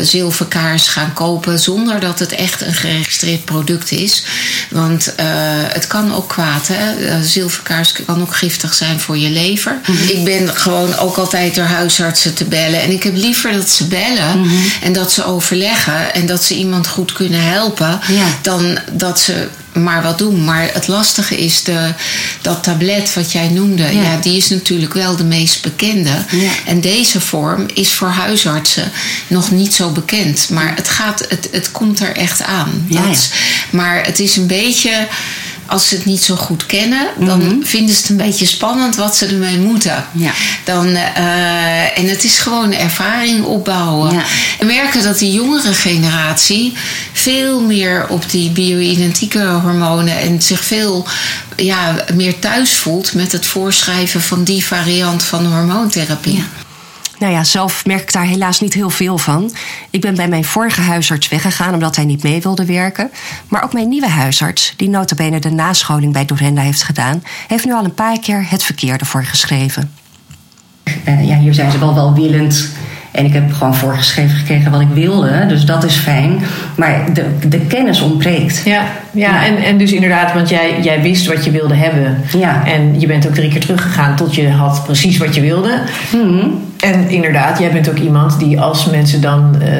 zilverkaars gaan kopen zonder dat het echt een geregistreerd product is. Want eh, het kan ook kwaad. Hè? Eh, zilverkaars kan ook giftig zijn voor je lever. Ik ben gewoon ook altijd door huisartsen te bellen. En ik heb liever dat ze bellen en dat ze overleggen en dat ze iemand goed kunnen helpen. Ja. Dan dat ze maar wat doen. Maar het lastige is de, dat tablet wat jij noemde. Ja. Ja. die is natuurlijk wel de meest bekende. Ja. En deze vorm is voor huisartsen nog niet zo bekend. Maar het, gaat, het, het komt er echt aan. Ja, Dat- ja. Maar het is een beetje. Als ze het niet zo goed kennen, dan vinden ze het een beetje spannend wat ze ermee moeten. Mhm. Ja. Dan, eh, en het is gewoon ervaring opbouwen. Ja. En merken dat die jongere generatie veel meer op die bio-identieke hormonen en zich veel ja, meer thuis voelt met het voorschrijven van die variant van hormoontherapie. Ja. Nou ja, zelf merk ik daar helaas niet heel veel van. Ik ben bij mijn vorige huisarts weggegaan omdat hij niet mee wilde werken. Maar ook mijn nieuwe huisarts, die notabene de nascholing bij Dorenda heeft gedaan... heeft nu al een paar keer het verkeerde voor geschreven. Eh, ja, hier zijn ze wel welwillend. En ik heb gewoon voorgeschreven gekregen wat ik wilde. Dus dat is fijn. Maar de, de kennis ontbreekt. Ja, ja, En, en dus inderdaad, want jij, jij wist wat je wilde hebben. Ja. En je bent ook drie keer teruggegaan tot je had precies wat je wilde. Mhm. En inderdaad, jij bent ook iemand die als mensen dan eh,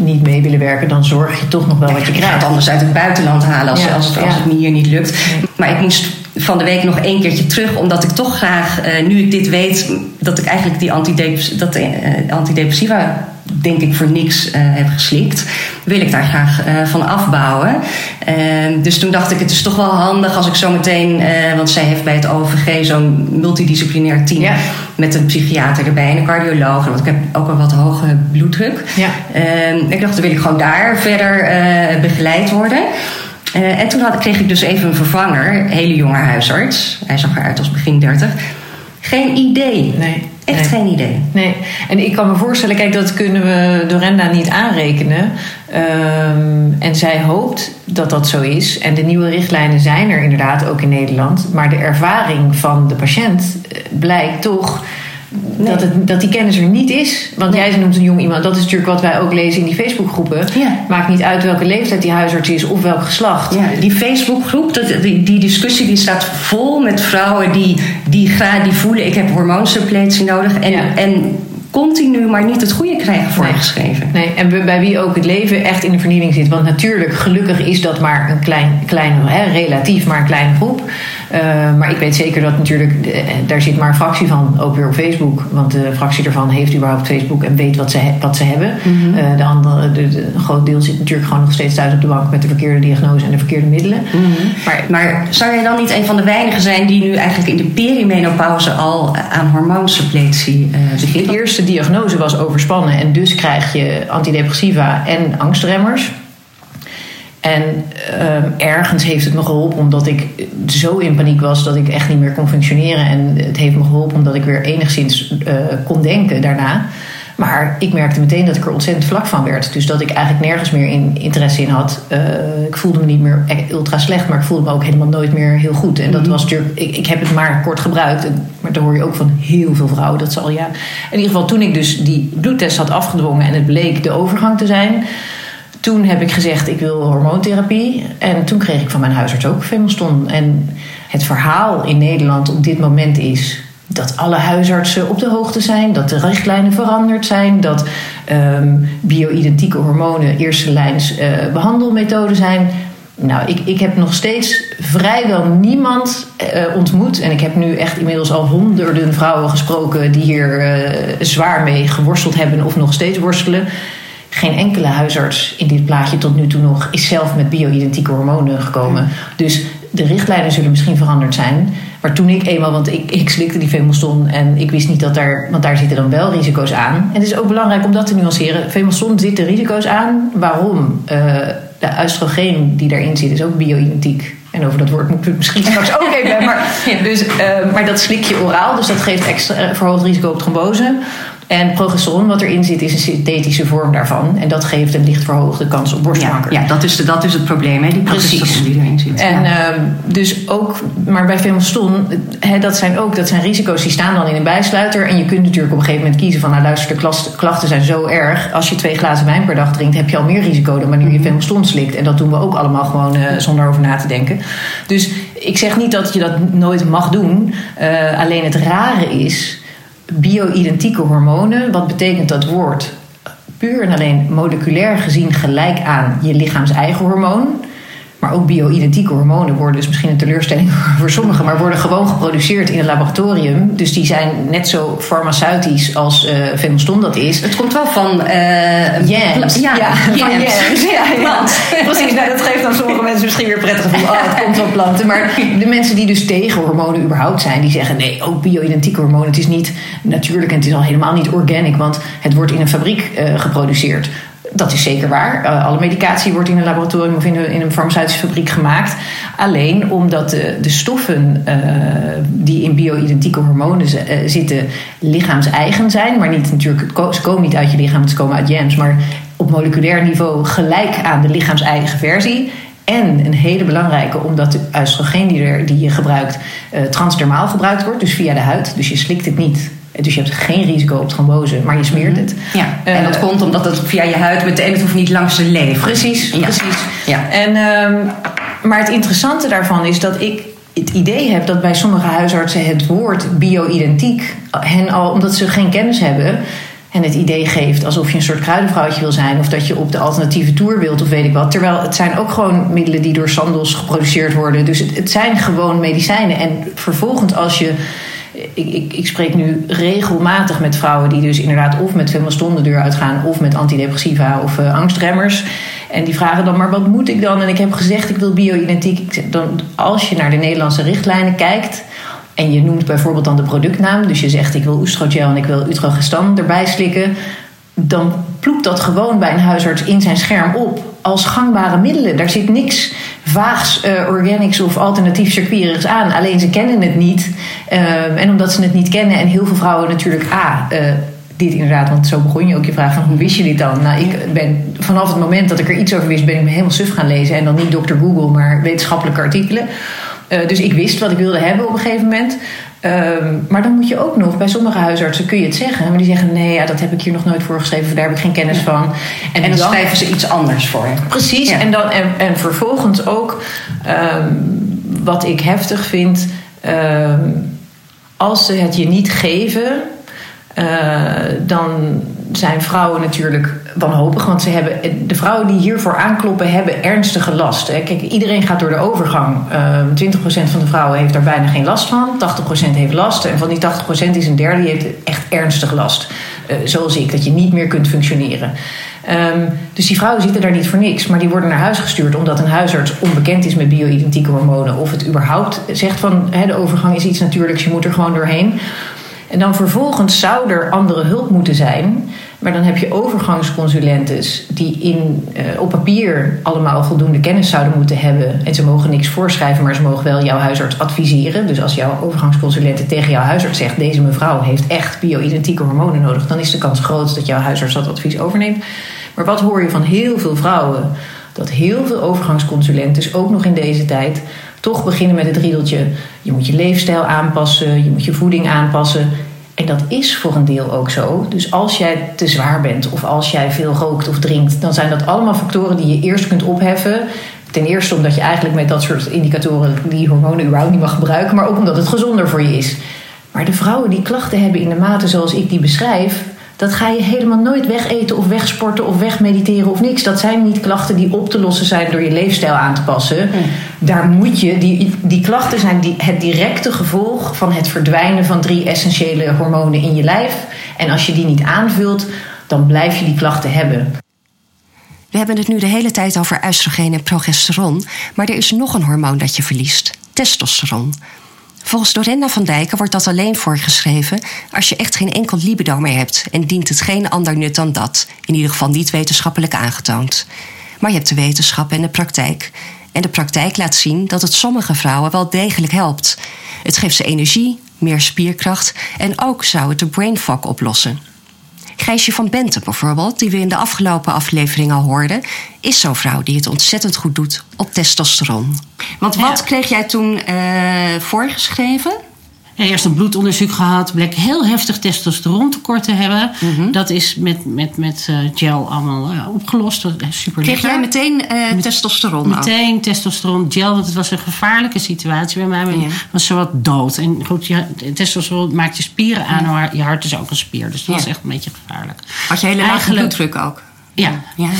niet mee willen werken, dan zorg je toch nog wel wat je Ik ga krijgt. het anders uit het buitenland halen als, Ja, als, het, als ja. het me hier niet lukt. Maar ik moest van de week nog één keertje terug, omdat ik toch graag, eh, nu ik dit weet, dat ik eigenlijk die dat, eh, antidepressiva, denk ik, voor niks eh, heb geslikt, wil ik daar graag van afbouwen. Eh, dus toen dacht ik, het is toch wel handig als ik zo meteen, want zij heeft bij het OVG zo'n multidisciplinair team Ja. met een psychiater erbij en een cardioloog, want ik heb ook al wat hoge bloeddruk. Ja. Ehm, ik dacht, dan wil ik gewoon daar verder begeleid worden. Eh, en toen had, kreeg ik dus even een vervanger, hele jonge huisarts. Hij zag eruit als begin 30. Geen idee. Nee. Echt nee. geen idee. Nee, en ik kan me voorstellen, kijk, dat kunnen we Dorenda niet aanrekenen. Ehm, en zij hoopt dat dat zo is. En de nieuwe richtlijnen zijn er inderdaad ook in Nederland. Maar de ervaring van de patiënt eh, blijkt toch. Dat, het, dat die kennis er niet is. Want jij noemt een jong iemand. Dat is natuurlijk wat wij ook lezen in die Facebookgroepen. Ja. Maakt niet uit welke leeftijd die huisarts is of welk geslacht. Ja, die Facebookgroep, dat- die, die discussie die staat vol met vrouwen die, die, graag, die voelen... ik heb hormoonsuppletie nodig. En, Ja. en continu maar niet het goede krijgen voorgeschreven. Nee, en bij- bij wie ook het leven echt in de vernieling zit. Want natuurlijk, gelukkig is dat maar een klein, klein hè, relatief maar een kleine groep. Eh, maar ik weet zeker dat natuurlijk, eh, daar zit maar een fractie van ook weer op Facebook. Want de fractie ervan heeft überhaupt Facebook en weet wat ze, wat ze hebben. Mhm. Eh, de andere, de, de- een groot deel zit natuurlijk gewoon nog steeds thuis op de bank met de verkeerde diagnose en de verkeerde middelen. Maar Maar zou jij dan niet een van de weinigen zijn die nu eigenlijk in de perimenopauze al aan hormoonsuppletie begint? de eerste diagnose was overspannen en dus krijg je antidepressiva en angstremmers. En ehm, ergens heeft het me geholpen omdat ik zo in paniek was dat ik echt niet meer kon functioneren. En het heeft me geholpen omdat ik weer enigszins eh, kon denken daarna. Maar ik merkte meteen dat ik er ontzettend vlak van werd. Dus dat ik eigenlijk nergens meer in, interesse in had. Eh, ik voelde me niet meer ultra slecht, maar ik voelde me ook helemaal nooit meer heel goed. En dat was natuurlijk, ik, ik heb het maar kort gebruikt. Maar daar hoor je ook van heel veel vrouwen. Dat ze al ja. In ieder geval, toen ik dus die bloedtest had afgedwongen en het bleek de overgang te zijn. Toen heb ik gezegd, ik wil hormoontherapie. En toen kreeg ik van mijn huisarts ook Femoston. En het verhaal in Nederland op dit moment is dat alle huisartsen op de hoogte zijn, dat de richtlijnen veranderd zijn, dat ehm bio-identieke hormonen eerste lijns eh, behandelmethoden zijn. Nou, ik, ik heb nog steeds vrijwel niemand eh, ontmoet. En ik heb nu echt inmiddels al honderden vrouwen gesproken die hier eh, zwaar mee geworsteld hebben of nog steeds worstelen. Geen enkele huisarts in dit plaatje tot nu toe nog is zelf met bio-identieke hormonen gekomen. Dus de richtlijnen zullen misschien veranderd zijn. Maar toen ik eenmaal, want ik, ik slikte die Femoston en ik wist niet dat daar, want daar zitten dan wel risico's aan. En het is ook belangrijk om dat te nuanceren. Femoston zitten risico's aan. Waarom? Eh, de oestrogeen die daarin zit is ook bio-identiek. En over dat woord moet ik misschien straks ook even hebben. Maar, *laughs* dus, eh, maar dat slik je oraal, dus dat geeft extra eh, verhoogd risico op trombose. En progesteron, wat erin zit, is een synthetische vorm daarvan. En dat geeft een licht verhoogde kans op borstkanker. ja dat, is de, dat is het probleem, hè? die Precies. progesteron die erin zit. En ja. ehm, dus ook, maar bij Femoston, hè, dat zijn ook dat zijn risico's die staan dan in een bijsluiter. En je kunt natuurlijk op een gegeven moment kiezen van, nou luister, de klachten zijn zo erg. Als je twee glazen wijn per dag drinkt, heb je al meer risico dan wanneer je Femoston slikt. En dat doen we ook allemaal gewoon eh, zonder over na te denken. Dus ik zeg niet dat je dat nooit mag doen. Eh, alleen het rare is, bio-identieke hormonen, wat betekent dat woord? Puur en alleen moleculair gezien gelijk aan je lichaams eigen hormoon. Maar ook bio-identieke hormonen worden dus misschien een teleurstelling *laughs* voor sommigen, maar worden gewoon geproduceerd in een laboratorium. Dus die zijn net zo farmaceutisch als eh Femoston dat is. Het komt wel van... eh Jams. Ja, van. Ja, *laughs* ja. *laughs* Precies, nou, dat geeft dan sommige mensen misschien weer prettig gevoel. Oh, het komt van planten. Maar de mensen die dus tegen hormonen überhaupt zijn, die zeggen nee, ook bio-identieke hormonen. Het is niet natuurlijk en het is al helemaal niet organic, want het wordt in een fabriek eh, geproduceerd. Dat is zeker waar. Eh, alle medicatie wordt in een laboratorium of in een, farmaceutische fabriek gemaakt. Alleen omdat de, de stoffen eh, die in bio-identieke hormonen eh, zitten lichaams-eigen zijn. Maar niet natuurlijk, ze komen niet uit je lichaam, ze komen uit jams. Maar op moleculair niveau gelijk aan de lichaams-eigen versie. En een hele belangrijke, omdat de oestrogeen die, er, die je gebruikt transdermaal gebruikt wordt. Dus via de huid. Dus je slikt het niet. Dus je hebt geen risico op trombose, maar je smeert het. Ja, en dat Eh, komt omdat het via je huid meteen, het hoeft niet langs de lever. Precies, Ja. precies. Ja. En, ehm, maar het interessante daarvan is dat ik het idee heb dat bij sommige huisartsen het woord bio-identiek hen al, omdat ze geen kennis hebben, en het idee geeft alsof je een soort kruidenvrouwtje wil zijn of dat je op de alternatieve tour wilt of weet ik wat. Terwijl het zijn ook gewoon middelen die door Sandoz geproduceerd worden. Dus het, het zijn gewoon medicijnen. En vervolgens als je ik, ik, spreek nu regelmatig met vrouwen die dus inderdaad of met Femoston de deur uitgaan of met antidepressiva of eh, angstremmers. En die vragen dan, maar wat moet ik dan? En ik heb gezegd, ik wil bio-identiek. Dan, als je naar de Nederlandse richtlijnen kijkt en je noemt bijvoorbeeld dan de productnaam, dus je zegt ik wil oestrogel en ik wil utrogestan erbij slikken, dan ploept dat gewoon bij een huisarts in zijn scherm op als gangbare middelen. Daar zit niks vaags, eh, organics of alternatief circuiterigs aan. Alleen ze kennen het niet. Ehm, en omdat ze het niet kennen en heel veel vrouwen natuurlijk... A, eh, dit inderdaad, want zo begon je ook je vraag van hoe wist je dit dan? Nou, ik ben vanaf het moment dat ik er iets over wist, ben ik me helemaal suf gaan lezen. En dan niet Dr. Google, maar wetenschappelijke artikelen. Eh, dus ik wist wat ik wilde hebben op een gegeven moment. Ehm, maar dan moet je ook nog, bij sommige huisartsen kun je het zeggen, maar die zeggen: nee, ja, dat heb ik hier nog nooit voor geschreven, daar heb ik geen kennis van. En dan schrijven ze iets anders voor. Precies, Ja. en, dan, en, en vervolgens ook ehm, wat ik heftig vind, ehm, als ze het je niet geven, eh, dan zijn vrouwen natuurlijk wanhopig, want ze hebben, de vrouwen die hiervoor aankloppen hebben ernstige last. Hè. Kijk, iedereen gaat door de overgang. Ehm 20% van de vrouwen heeft daar bijna geen last van, 80% heeft last. En van die 80% is een derde die heeft echt ernstig last. Eh, zoals ik, dat je niet meer kunt functioneren. Ehm, dus die vrouwen zitten daar niet voor niks, maar die worden naar huis gestuurd omdat een huisarts onbekend is met bio-identieke hormonen. Of het überhaupt zegt van hè, de overgang is iets natuurlijks, je moet er gewoon doorheen. En dan vervolgens zou er andere hulp moeten zijn. Maar dan heb je overgangsconsulentes die in, eh, op papier allemaal voldoende kennis zouden moeten hebben. En ze mogen niks voorschrijven, maar ze mogen wel jouw huisarts adviseren. Dus als jouw overgangsconsulente tegen jouw huisarts zegt: deze mevrouw heeft echt bio-identieke hormonen nodig, dan is de kans groot dat jouw huisarts dat advies overneemt. Maar wat hoor je van heel veel vrouwen? Dat heel veel overgangsconsulentes, ook nog in deze tijd, toch beginnen met het riedeltje: je moet je leefstijl aanpassen, je moet je voeding aanpassen. En dat is voor een deel ook zo. Dus als jij te zwaar bent of als jij veel rookt of drinkt, dan zijn dat allemaal factoren die je eerst kunt opheffen. Ten eerste omdat je eigenlijk met dat soort indicatoren die hormonen überhaupt niet mag gebruiken, maar ook omdat het gezonder voor je is. Maar de vrouwen die klachten hebben in de mate zoals ik die beschrijf, dat ga je helemaal nooit wegeten of wegsporten of wegmediteren of niks. Dat zijn niet klachten die op te lossen zijn door je leefstijl aan te passen. Daar moet je, die, die klachten zijn die, het directe gevolg van het verdwijnen van drie essentiële hormonen in je lijf. En als je die niet aanvult, dan blijf je die klachten hebben. We hebben het nu de hele tijd over oestrogeen en progesteron, maar er is nog een hormoon dat je verliest: testosteron. Volgens Dorenda van Dijken wordt dat alleen voorgeschreven als je echt geen enkel libido meer hebt en dient het geen ander nut dan dat, in ieder geval niet wetenschappelijk aangetoond. Maar je hebt de wetenschap en de praktijk. En de praktijk laat zien dat het sommige vrouwen wel degelijk helpt. Het geeft ze energie, meer spierkracht en ook zou het de brain fog oplossen. Gijsje van Benten bijvoorbeeld, die we in de afgelopen aflevering al hoorden, is zo'n vrouw die het ontzettend goed doet op testosteron. Want wat Ja. kreeg jij toen eh, voorgeschreven? Eerst een bloedonderzoek gehad, bleek heel heftig testosterontekort te hebben. Mhm. Dat is met, met, met eh, gel allemaal opgelost. Dat is super Kreeg jij meteen eh, testosteron? Meteen testosteron gel, want het was een gevaarlijke situatie bij mij. Ja. Was zowat dood. En goed, je, testosteron maakt je spieren aan, maar je hart is ook een spier. Dus dat Ja. was echt een beetje gevaarlijk. Had je hele lage bloeddruk ook? Ja. Ja.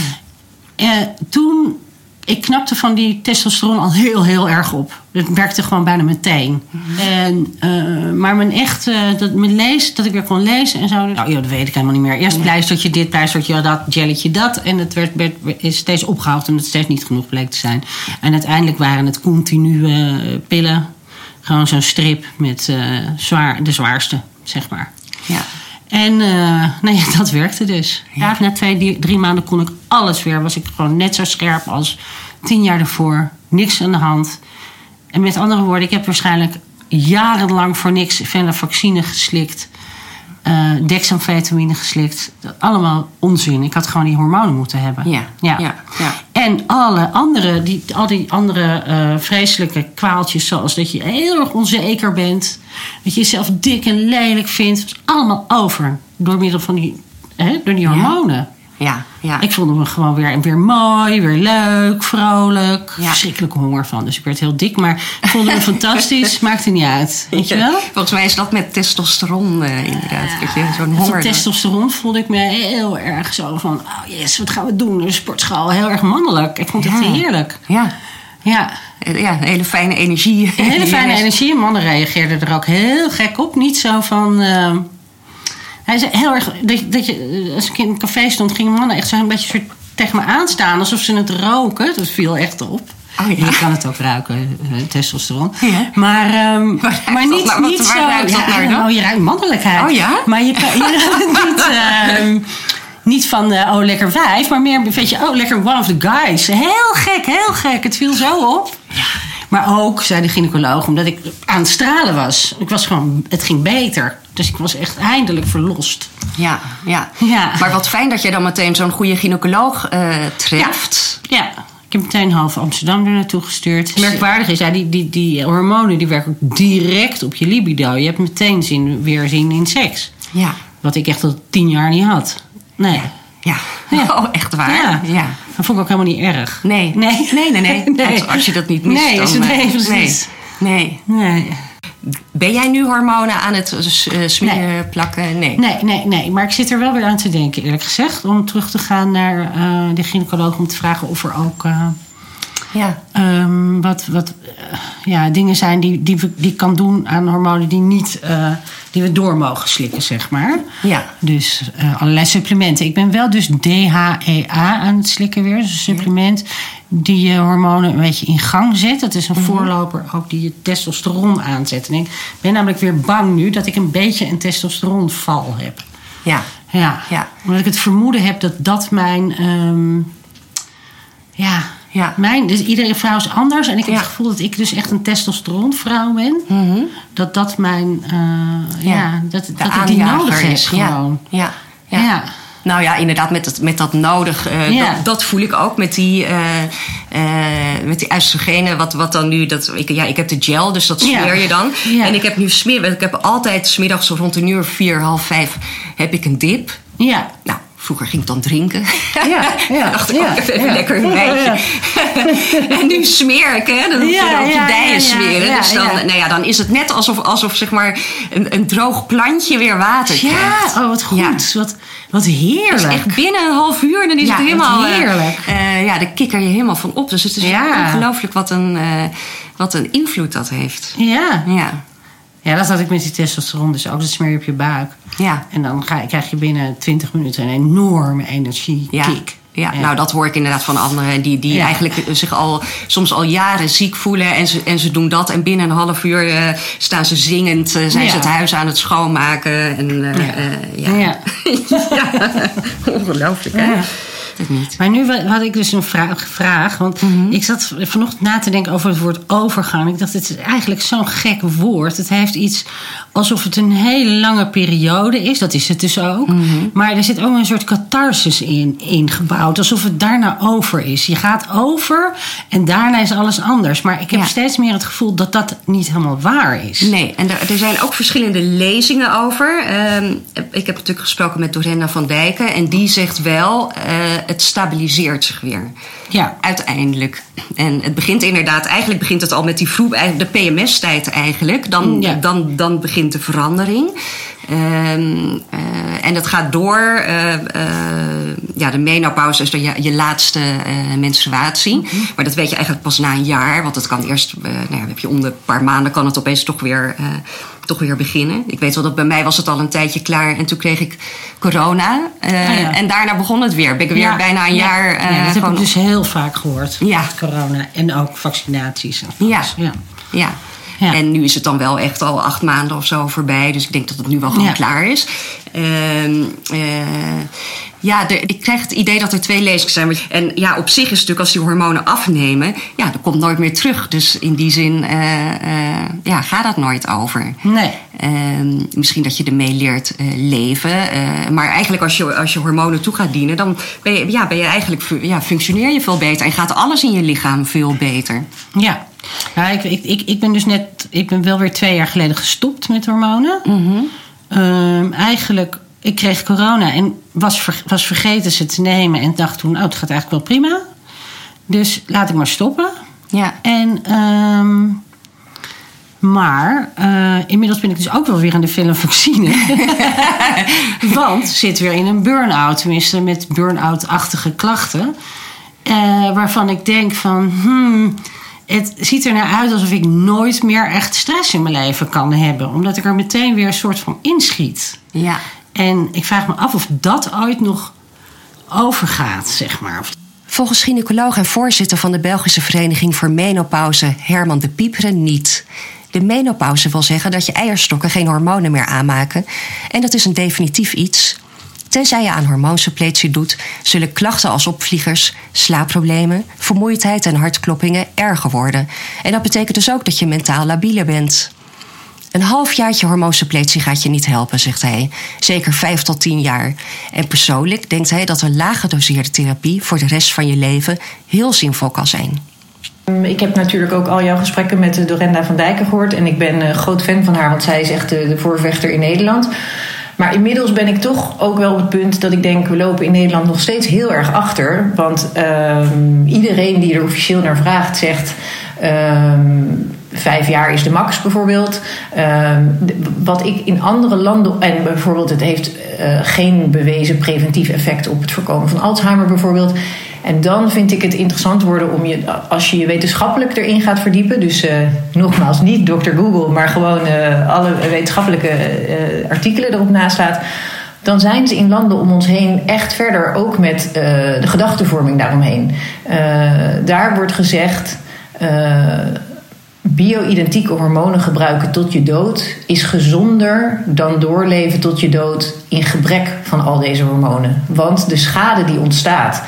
Eh, toen, ik knapte van die testosteron al heel, heel erg op. Het werkte gewoon bijna meteen. En, eh, maar mijn echt, eh, dat, mijn lees, dat ik weer kon lezen en zo. Nou, joh, dat weet ik helemaal niet meer. Eerst pleistertje dit, pleistertje dat, jelletje dat. En het werd, werd, is steeds opgehouden omdat het steeds niet genoeg bleek te zijn. En uiteindelijk waren het continue eh, pillen. Gewoon zo'n strip met zwaar, de zwaarste, zeg maar. ja. En nou ja, *laughs* dat werkte dus. Ja. na twee, drie maanden kon ik alles weer. Was ik gewoon net zo scherp als tien jaar ervoor. Niks aan de hand. En met andere woorden, ik heb waarschijnlijk jarenlang voor niks venlafaxine geslikt. Eh dexamfetamine geslikt. Dat Allemaal onzin. Ik had gewoon die hormonen moeten hebben. Ja, ja, ja. En alle andere, die, al die andere eh, vreselijke kwaaltjes, zoals dat je heel erg onzeker bent, dat je jezelf dik en lelijk vindt, allemaal over door middel van die, hè, door die hormonen. Ja, ja. Ik vond me gewoon weer, weer mooi, weer leuk, vrolijk. Ja. Verschrikkelijke honger van, dus ik werd heel dik, maar ik vond me fantastisch, *laughs* maakte niet uit. Weet je wel? Volgens mij is dat met testosteron eh, inderdaad. Dat je zo'n honger... dan- testosteron voelde ik me heel erg zo van, oh yes, wat gaan we doen? De sportschool, heel erg mannelijk. Ik vond het heerlijk. Ja. Ja, Eh, ja, een hele fijne energie. Een hele fijne *laughs* energie. En mannen reageerden er ook heel gek op. Niet zo van. eh, hij zei heel erg. Dat, je- dat je, als ik in een café stond, gingen mannen echt zo een beetje soort tegen me aanstaan. Alsof ze het roken. Dat viel echt op. Oh ja. Je kan het ook ruiken, eh, testosteron. Ja. Maar, ehm, *laughs* maar dat niet, niet zo. ruikt dan? oh, je ruikt mannelijkheid. Oh ja? Maar je, je ruikt niet. *laughs* ehm, niet van, eh, oh lekker wijf, maar meer, weet je, oh lekker one of the guys. Heel gek, heel gek. Het viel zo op. Maar ook, zei de gynaecoloog, omdat ik aan het stralen was. Ik was gewoon, het ging beter. Dus ik was echt eindelijk verlost. Ja, ja. Ja. Maar wat fijn dat je dan meteen zo'n goede gynaecoloog eh, treft. Ja, ik heb meteen half Amsterdam er naartoe gestuurd. Merkwaardig is, ja, die, die, die hormonen die werken direct op je libido. Je hebt meteen zin, weer zin in seks. Ja. Wat ik echt al tien jaar niet had. Nee. Ja. Ja. *laughs* Oh, echt waar? Ja. ja. Dat vond ik ook helemaal niet erg. Nee. Nee. *laughs* Nee, nee, nee. *laughs* Nee. Want als je dat niet mist, Nee, dan... is het eh, nee, precies. nee. Nee. Nee. Ben jij nu hormonen aan het uh, smeren, plakken? Nee. nee. Nee, nee, Maar ik zit er wel weer aan te denken, eerlijk gezegd. Om terug te gaan naar uh, de gynaecoloog om te vragen of er ook... Uh, ja. Um, wat, wat ja, dingen zijn die, die, we, die kan doen aan hormonen die, niet, die we door mogen slikken, zeg maar. Ja. Dus allerlei supplementen. Ik ben wel dus DHEA aan het slikken weer. Dus een supplement die je hormonen een beetje in gang zet. Dat is een mhm. voorloper ook die je testosteron aanzet. En ik ben namelijk weer bang nu dat ik een beetje een testosteronval heb. Ja. Ja. ja. Omdat ik het vermoeden heb dat dat mijn. Um, ja, ja. Mijn, dus iedere vrouw is anders. En ik heb het gevoel dat ik dus echt een testosteronvrouw ben. Mm Dat dat mijn. Uh, ja. ja. dat, dat ik die nodig heb gewoon. ja. ja. ja. Nou ja, inderdaad, met, het, met dat nodig. Uh, dat, dat, voel ik ook met die, uh, uh, met die oestrogenen. Wat, wat dan nu. Dat, ik, ja, ik heb de gel, dus dat smeer je dan. En ik heb nu smeer. Ik heb altijd smiddags rond een uur vier, half vijf. heb ik een dip. Ja. Nou, Vroeger ging ik dan drinken. Ja, ja. *laughs* dacht ik, ja, even lekker een wijntje. *laughs* en nu smeer ik, hè. Dan moet je op je dijen smeren. dus dan, Nou ja, dan is het net alsof, alsof zeg maar, een, een droog plantje weer water krijgt. Ja, oh, wat goed. Wat, wat heerlijk. Dus echt binnen een half uur, dan is het helemaal... Eh, heerlijk. Uh, ja, daar kikker je helemaal van op. Dus het is ongelooflijk wat een, uh, wat een invloed dat heeft. Ja. Ja. Ja, dat had ik met die testosteron dus ook. Dat smeer je op je buik. Ja. En dan ga, krijg je binnen 20 minuten een enorme energiekick. Ja. Ja, nou dat hoor ik inderdaad van anderen die, die eigenlijk zich al soms al jaren ziek voelen en ze, en ze doen dat en binnen een half uur uh, staan ze zingend, uh, zijn ze het huis aan het schoonmaken en uh, ja. ja. *laughs* ja. *laughs* ongelooflijk hè het niet. Maar nu had ik dus een vraag. vraag want mhm. ik zat vanochtend na te denken over het woord overgang. Ik dacht, het is eigenlijk zo'n gek woord. Het heeft iets alsof het een hele lange periode is. Dat is het dus ook. Mhm. Maar er zit ook een soort catharsis in ingebouwd. Alsof het daarna over is. Je gaat over en daarna is alles anders. Maar ik heb steeds meer het gevoel dat dat niet helemaal waar is. Nee, en er, er zijn ook verschillende lezingen over. Um, ik heb natuurlijk gesproken met Dorenda van Dijken. En die zegt wel... Uh, het stabiliseert zich weer. Ja. Uiteindelijk. En het begint inderdaad, eigenlijk begint het al met die vroeg, de PMS-tijd eigenlijk. Dan, dan, dan begint de verandering. Um, uh, en dat gaat door. Uh, uh, ja, de menopauze is dan je, je laatste menstruatie. Mm -hmm. Maar dat weet je eigenlijk pas na een jaar. Want het kan eerst, nou ja, heb je om de paar maanden kan het opeens toch weer toch weer beginnen. Ik weet wel dat bij mij was het al een tijdje klaar en toen kreeg ik corona. Uh, ja. En daarna begon het weer. Ben ik weer ja. bijna een jaar. Uh, dat heb ik dus heel vaak gehoord. Ja. Corona en ook vaccinaties. En ja. ja. ja. En nu is het dan wel echt al acht maanden of zo voorbij. Dus ik denk dat het nu wel gewoon klaar is. Uh, ja, de, ik krijg het idee dat er twee lezingen zijn. En ja, op zich is het natuurlijk als die hormonen afnemen, ja, dat komt nooit meer terug. Dus in die zin uh, ja, gaat dat nooit over. Nee. Uh, misschien dat je ermee leert leven. maar eigenlijk als je, als je hormonen toe gaat dienen, dan ben je, ja, ben je eigenlijk, ja, functioneer je veel beter en gaat alles in je lichaam veel beter. Ja. Nou, ik, ik, ik, ik ben dus net, ik ben wel weer twee jaar geleden gestopt met hormonen. Mm -hmm. eigenlijk ik kreeg corona en was, was vergeten ze te nemen. En dacht toen, oh, het gaat eigenlijk wel prima. Dus laat ik maar stoppen. Ja. En, um, maar uh, inmiddels ben ik dus ook wel weer aan de filmvaccine. *laughs* Want zit weer in een burn-out. Tenminste, met burn-out-achtige klachten. Uh, waarvan ik denk van, hmm, het ziet er naar uit alsof ik nooit meer echt stress in mijn leven kan hebben. Omdat ik er meteen weer een soort van inschiet. Ja. En ik vraag me af of dat ooit nog overgaat, zeg maar. Volgens gynaecoloog en voorzitter van de Belgische Vereniging voor Menopauze, Herman de Pieperen, niet. De menopauze wil zeggen dat je eierstokken geen hormonen meer aanmaken. En dat is een definitief iets. Tenzij je aan hormoonsuppletie doet, zullen klachten als opvliegers, slaapproblemen, vermoeidheid en hartkloppingen erger worden. En dat betekent dus ook dat je mentaal labieler bent. Een halfjaartje hormoonsuppletie gaat je niet helpen, zegt hij. Zeker vijf tot tien jaar. En persoonlijk denkt hij dat een lage doseerde therapie voor de rest van je leven heel zinvol kan zijn. Ik heb natuurlijk ook al jouw gesprekken met Dorenda van Dijken gehoord. En ik ben een groot fan van haar, want zij is echt de, voorvechter in Nederland. Maar inmiddels ben ik toch ook wel op het punt dat ik denk: we lopen in Nederland nog steeds heel erg achter. Want uh, iedereen die er officieel naar vraagt, zegt. Uh, vijf jaar is de max bijvoorbeeld. Ehm, wat ik in andere landen. En bijvoorbeeld, het heeft uh, geen bewezen preventief effect op het voorkomen van Alzheimer bijvoorbeeld. En dan vind ik het interessant worden om je, als je je wetenschappelijk erin gaat verdiepen. Dus uh, nogmaals, niet Dr. Google, maar gewoon uh, alle wetenschappelijke artikelen erop naslaat. Dan zijn ze in landen om ons heen echt verder, ook met de gedachtenvorming daaromheen. daar wordt gezegd. Bio-identieke hormonen gebruiken tot je dood is gezonder dan doorleven tot je dood in gebrek van al deze hormonen. Want de schade die ontstaat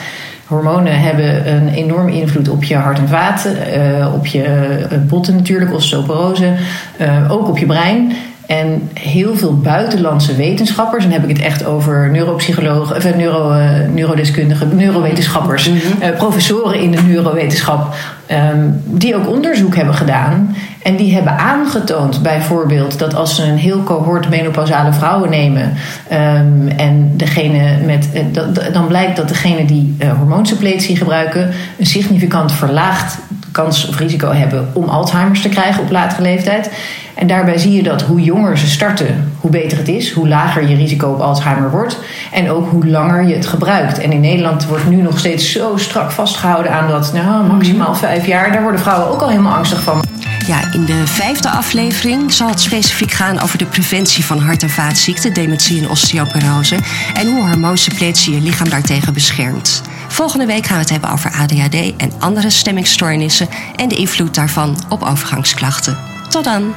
Hormonen hebben een enorme invloed op je hart en vaten, uh, op je eh, botten natuurlijk, osteoporose, uh, ook op je brein. En heel veel buitenlandse wetenschappers, en dan heb ik het echt over neuropsychologen, of neuro, uh, neurodeskundigen, neurowetenschappers, mm professoren in de neurowetenschap, um, die ook onderzoek hebben gedaan. En die hebben aangetoond bijvoorbeeld dat als ze een heel cohort menopausale vrouwen nemen um, en degene met, dan blijkt dat degene die hormoonsuppletie gebruiken een significant verlaagd kans of risico hebben om Alzheimer's te krijgen op latere leeftijd. En daarbij zie je dat hoe jonger ze starten, hoe beter het is, hoe lager je risico op Alzheimer wordt en ook hoe langer je het gebruikt. En in Nederland wordt nu nog steeds zo strak vastgehouden aan dat nou, maximaal vijf jaar. Daar worden vrouwen ook al helemaal angstig van. Ja, in de vijfde aflevering zal het specifiek gaan over de preventie van hart- en vaatziekten, dementie en osteoporose en hoe hormoonsuppletie je lichaam daartegen beschermt. Volgende week gaan we het hebben over ADHD en andere stemmingstoornissen en de invloed daarvan op overgangsklachten. Tot dan!